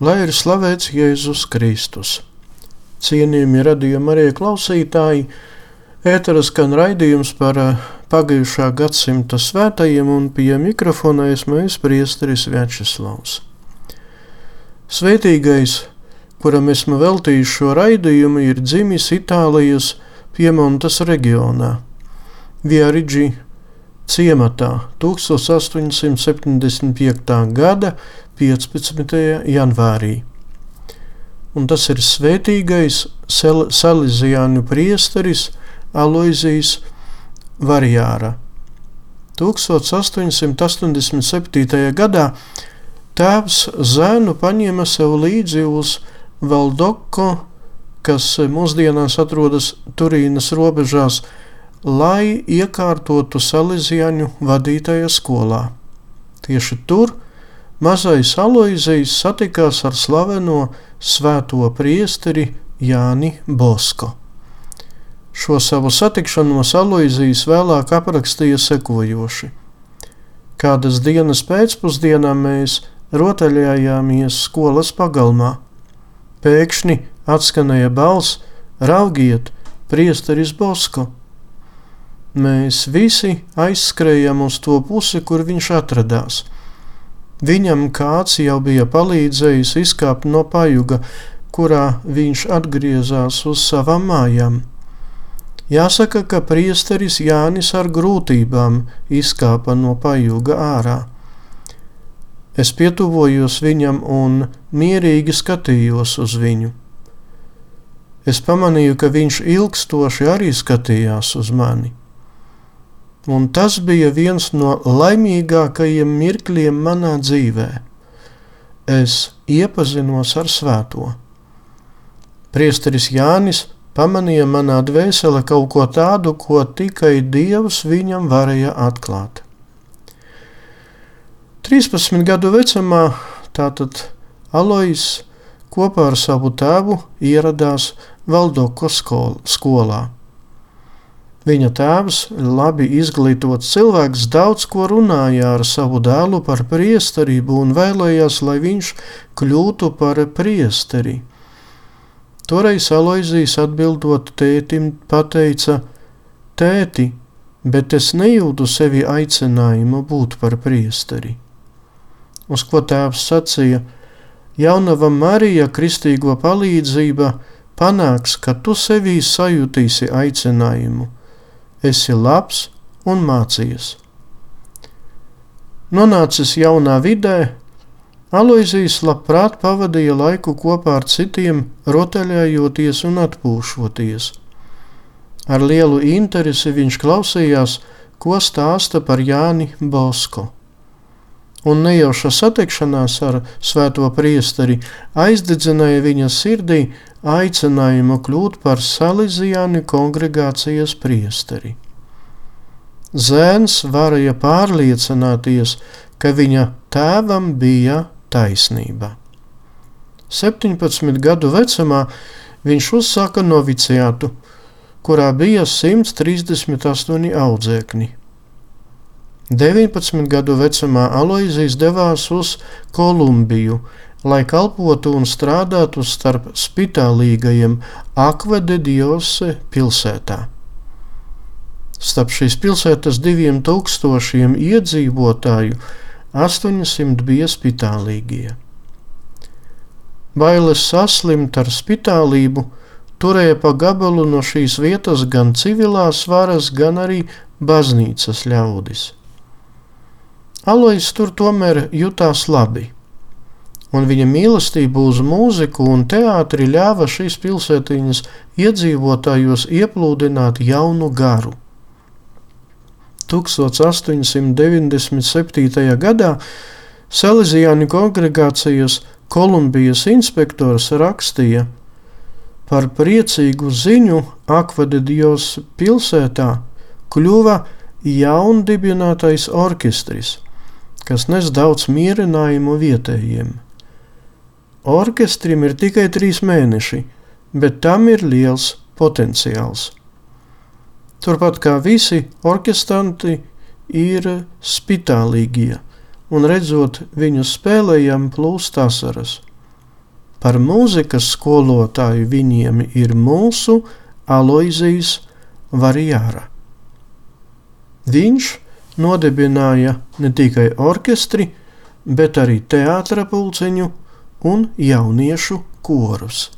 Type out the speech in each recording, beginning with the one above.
Lai ir slavēts Jēzus Kristus. Cienījami radījumi arī klausītāji, ēteras skan raidījums par eh, pagājušā gadsimta svētajiem un pie mikrofona esmu es priesteris Večeslavs. Svētīgais, kuram esmu veltījis šo raidījumu, ir dzimis Itālijas Piemontas reģionā, Viarigi ciematā 1875. gada 15. janvārī. Un tas ir svētīgais Sel Salīzijānu priesteris Aloizijas Varjāra. 1887. gadā tēvs zēnu paņēma sev līdzi uz Valdoko, kas mūsdienās atrodas Turīnas robežās, lai iekārtotu Salīzijāņu vadītāja skolā. Tieši tur mazais Aloizijs satikās ar slaveno svēto priesteri Jāni Bosko. Šo savu satikšanos Aloizijs vēlāk aprakstīja sekojoši. Kādas dienas pēcpusdienā mēs rotaļājāmies skolas pagalmā. Pēkšņi atskanēja balss: Raugiet, priesteris Bosko! Mēs visi aizskrējām uz to pusi, kur viņš atradās. Viņam kāds jau bija palīdzējis izkāpt no pajuga, kurā viņš atgriezās uz savām mājām. Jāsaka, ka priesteris Jānis ar grūtībām izkāpa no pajūga ārā. Es pietuvojos viņam un mierīgi skatījos uz viņu. Es pamanīju, ka viņš ilgstoši arī skatījās uz mani. Un tas bija viens no laimīgākajiem mirkļiem manā dzīvē. Es iepazinos ar svēto. Priesteris Jānis pamanīja manā dvēselē kaut ko tādu, ko tikai Dievs viņam varēja atklāt. 13 gadu vecumā tātad Alois kopā ar savu tēvu ieradās Valdoko skolā. Viņa tēvs, labi izglītots cilvēks, daudz ko runāja ar savu dēlu par priesterību un vēlējās, lai viņš kļūtu par priesteri. Toreiz Aloizijas atbildot tētim, pateica: Tēti, bet es nejūtu sevi aicinājumu būt par priesteri. Uz ko tēvs sacīja: Jaunava Marija, kristīgo palīdzība, panāks, ka tu sevī sajutīsi aicinājumu esi labs un mācījies. Nonācis jaunā vidē, Aloizijas labprāt pavadīja laiku kopā ar citiem, rotaļājoties un atpūšoties. Ar lielu interesi viņš klausījās, ko stāsta par Jāni Bosko. Un nejauša satikšanās ar svēto priesteri aizdedzināja viņa sirdī aicinājumu kļūt par Salīzijāni kongregācijas priesteri. Zēns varēja pārliecināties, ka viņa tēvam bija taisnība. 17 gadu vecumā viņš uzsāka noviciātu, kurā bija 138 audzēkņi. 19 gadu vecumā Aloizijas devās uz Kolumbiju, lai kalpotu un strādātu starp spitālīgajiem Akvede Diose pilsētā. Starp šīs pilsētas diviem tūkstošiem iedzīvotāju 800 bija spitālīgie. Bailes saslimt ar spitālību turēja pa gabalu no šīs vietas gan civilās varas, gan arī baznīcas ļaudis. Alois tur tomēr jutās labi un viņa mīlestība uz mūziku un teātri ļāva šīs pilsētiņas iedzīvotājos ieplūdināt jaunu garu. 1897. gadā Salīzijāni kongregācijas Kolumbijas inspektors rakstīja par priecīgu ziņu Akvadidijos pilsētā kļuva jaundibinātais orķestris, kas nes daudz mierinājumu vietējiem. Orķestrim ir tikai trīs mēneši, bet tam ir liels potenciāls. Turpat kā visi orķestranti ir spitālīgie, un redzot viņu spēlējam, plūst asaras. Par mūzikas skolotāju viņiem ir mūsu Aloizijas Varijāra. Viņš nodibināja ne tikai orķestri, bet arī teātra pulciņu un jauniešu korus.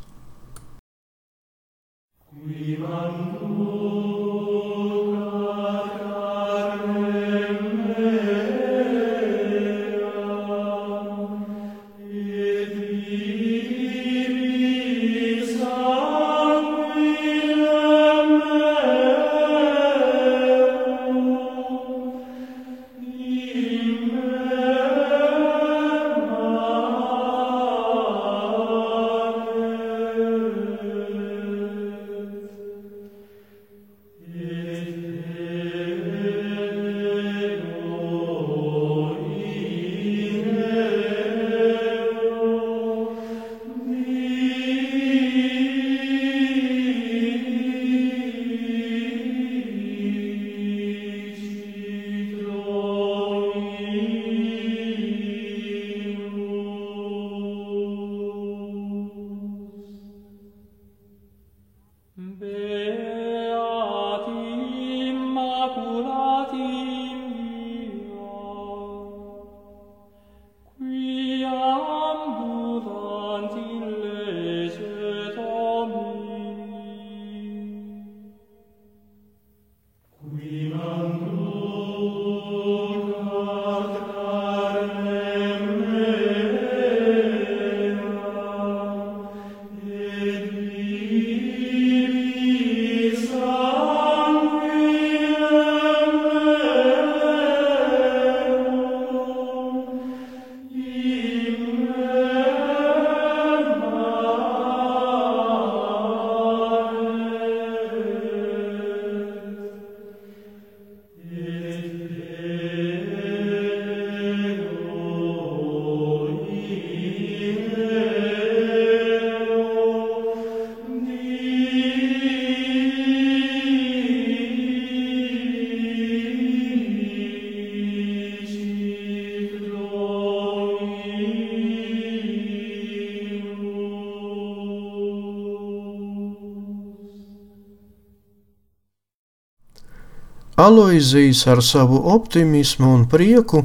Aloizijas ar savu optimismu un prieku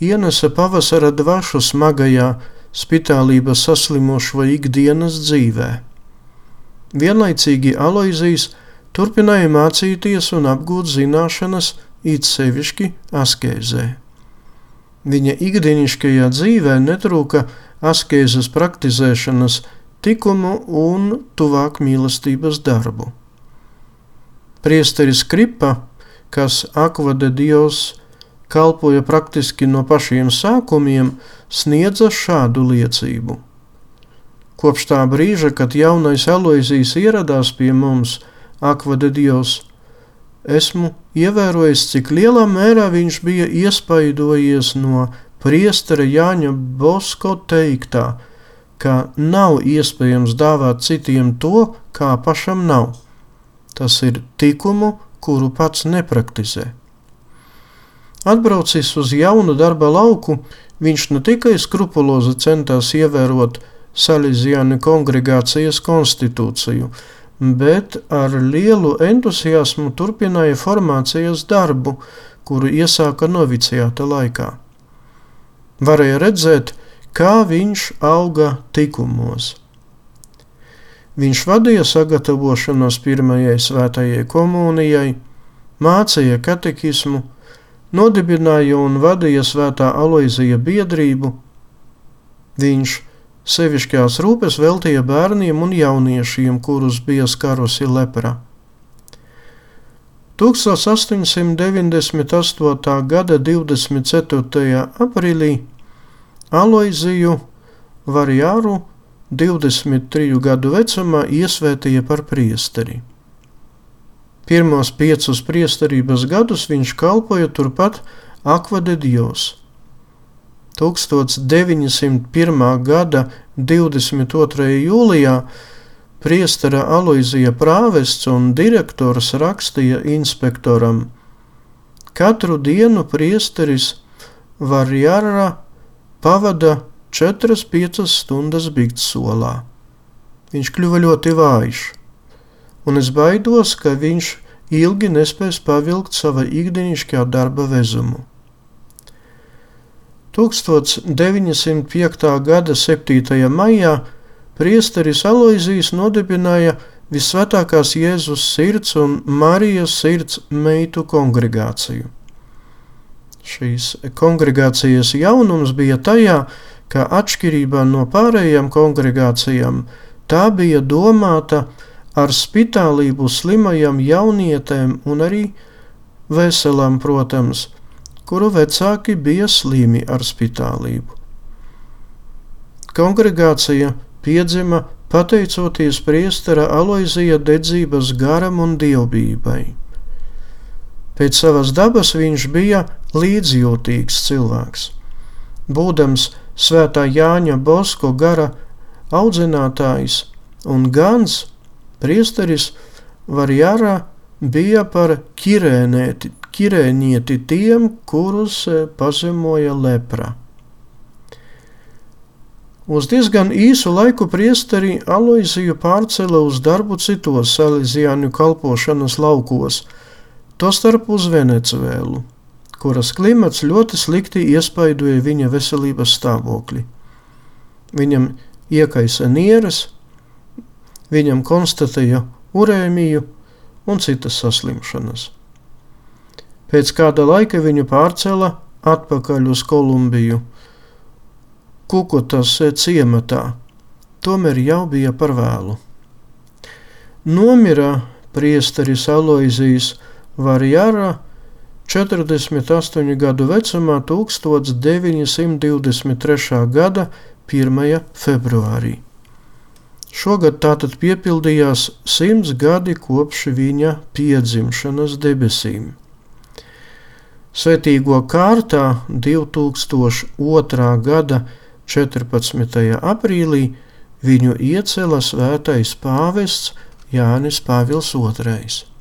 ienesa pavasara dvašu smagajā spitālības saslimušo ikdienas dzīvē. Vienlaicīgi Aloizijas turpināja mācīties un apgūt zināšanas, it sevišķi askēzē. Viņa ikdienišķajā dzīvē netrūka askēzes praktizēšanas, tikumu un tuvāk mīlestības darbu. Priesteris Kripa, kas Akvade Dievs kalpoja praktiski no pašiem sākumiem, sniedza šādu liecību. Kopš tā brīža, kad jaunais Aloizijas ieradās pie mums, Akvade Dievs, esmu ievērojis, cik lielā mērā viņš bija iespaidojies no priestera Jāņa Bosko teiktā, ka nav iespējams dāvāt citiem to, kā pašam nav. Tas ir tikumu, kuru pats nepraktizē. Atbraucis uz jaunu darba lauku, viņš ne tikai skrupulozi centās ievērot Salīzijāni kongregācijas konstitūciju, bet ar lielu entuziasmu turpināja formācijas darbu, kuru iesāka noviciāta laikā. Varēja redzēt, kā viņš auga tikumos. Viņš vadīja sagatavošanos pirmajai svētajai komunijai, mācīja katekismu, nodibināja un vadīja svētā Aloizija biedrību. Viņš sevišķās rūpes veltīja bērniem un jauniešiem, kurus bija skarusi lepra. 1898. gada 24. aprīlī Aloiziju Varjāru 23 gadu vecumā iesvētīja par priesteri. Pirmos piecus priesterības gadus viņš kalpoja turpat Akvade Dievs. 1901. gada 22. jūlijā priestera Aloizija prāvests un direktors rakstīja inspektoram: Katru dienu priesteris Varjara pavada 4-5 stundas bigtsolā. Viņš kļuva ļoti vājš, un es baidos, ka viņš ilgi nespēs pavilkt sava ikdienišķā darba vezumu. 1905. gada 7. maijā priesteris Aloizijas nodibināja Visvētākās Jēzus sirds un Marijas sirds meitu kongregāciju. Šīs kongregācijas jaunums bija tajā, ka atšķirībā no pārējām kongregācijām tā bija domāta ar spitālību slimajām jaunietēm un arī veselām, protams, kuru vecāki bija slimi ar spitālību. Kongregācija piedzima pateicoties priestera Aloizija dedzības garam un dievbijai. Pēc savas dabas viņš bija līdzjūtīgs cilvēks. Būdams svētā Jāņa Bosko gara audzinātājs un gans, priesteris Varjārā bija par ķirēnieti, ķirēnieti tiem, kurus e, pazemoja lepra. Uz diezgan īsu laiku priesteri Aloiziju pārcēla uz darbu citos salīdzjāņu kalpošanas laukos, tostarp uz Venecuēlu kuras klimats ļoti slikti iespaidoja viņa veselības stāvokli. Viņam iekaisa nieres, viņam konstatēja urēmiju un citas saslimšanas. Pēc kāda laika viņu pārcēla atpakaļ uz Kolumbiju, Kukutas ciematā, tomēr jau bija par vēlu. Nomira priesteris Aloizijas Varjara 48 gadu vecumā 1923. gada 1. februārī. Šogad tātad piepildījās simts gadi kopš viņa piedzimšanas debesīm. Svētīgo kārtā 2002. gada 14. aprīlī viņu iecēla svētais pāvests Jānis Pāvils II.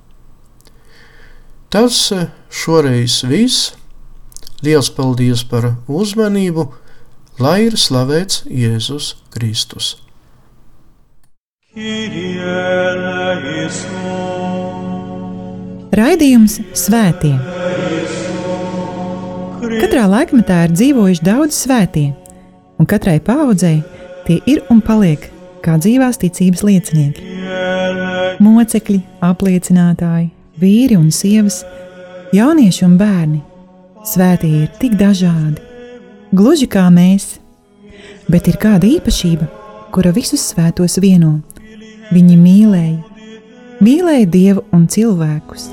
Tas eh, šoreiz viss. Liels paldies par uzmanību, lai ir slavēts Jēzus Kristus. Raidījums Svētie. Katrā laikmetā ir dzīvojuši daudz svētie, un katrai paudzei tie ir un paliek kā dzīvās ticības liecinieki. Mocekļi, apliecinātāji, vīri un sievas, jaunieši un bērni. Svētie ir tik dažādi, gluži kā mēs, bet ir kāda īpašība, kura visus svētos vieno. Viņi mīlēja, mīlēja Dievu un cilvēkus.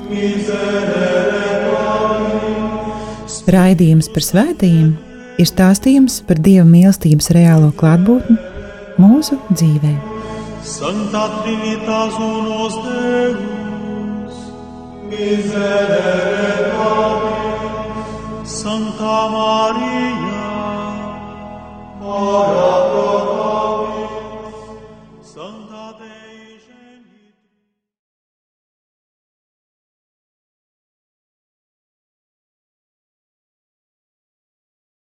Raidījums par svētījumiem ir stāstījums par Dieva mīlestības reālo klātbūtni mūsu dzīvē. Sancta Trinitas unos Deus, Miserere nobis, Santa Maria, ora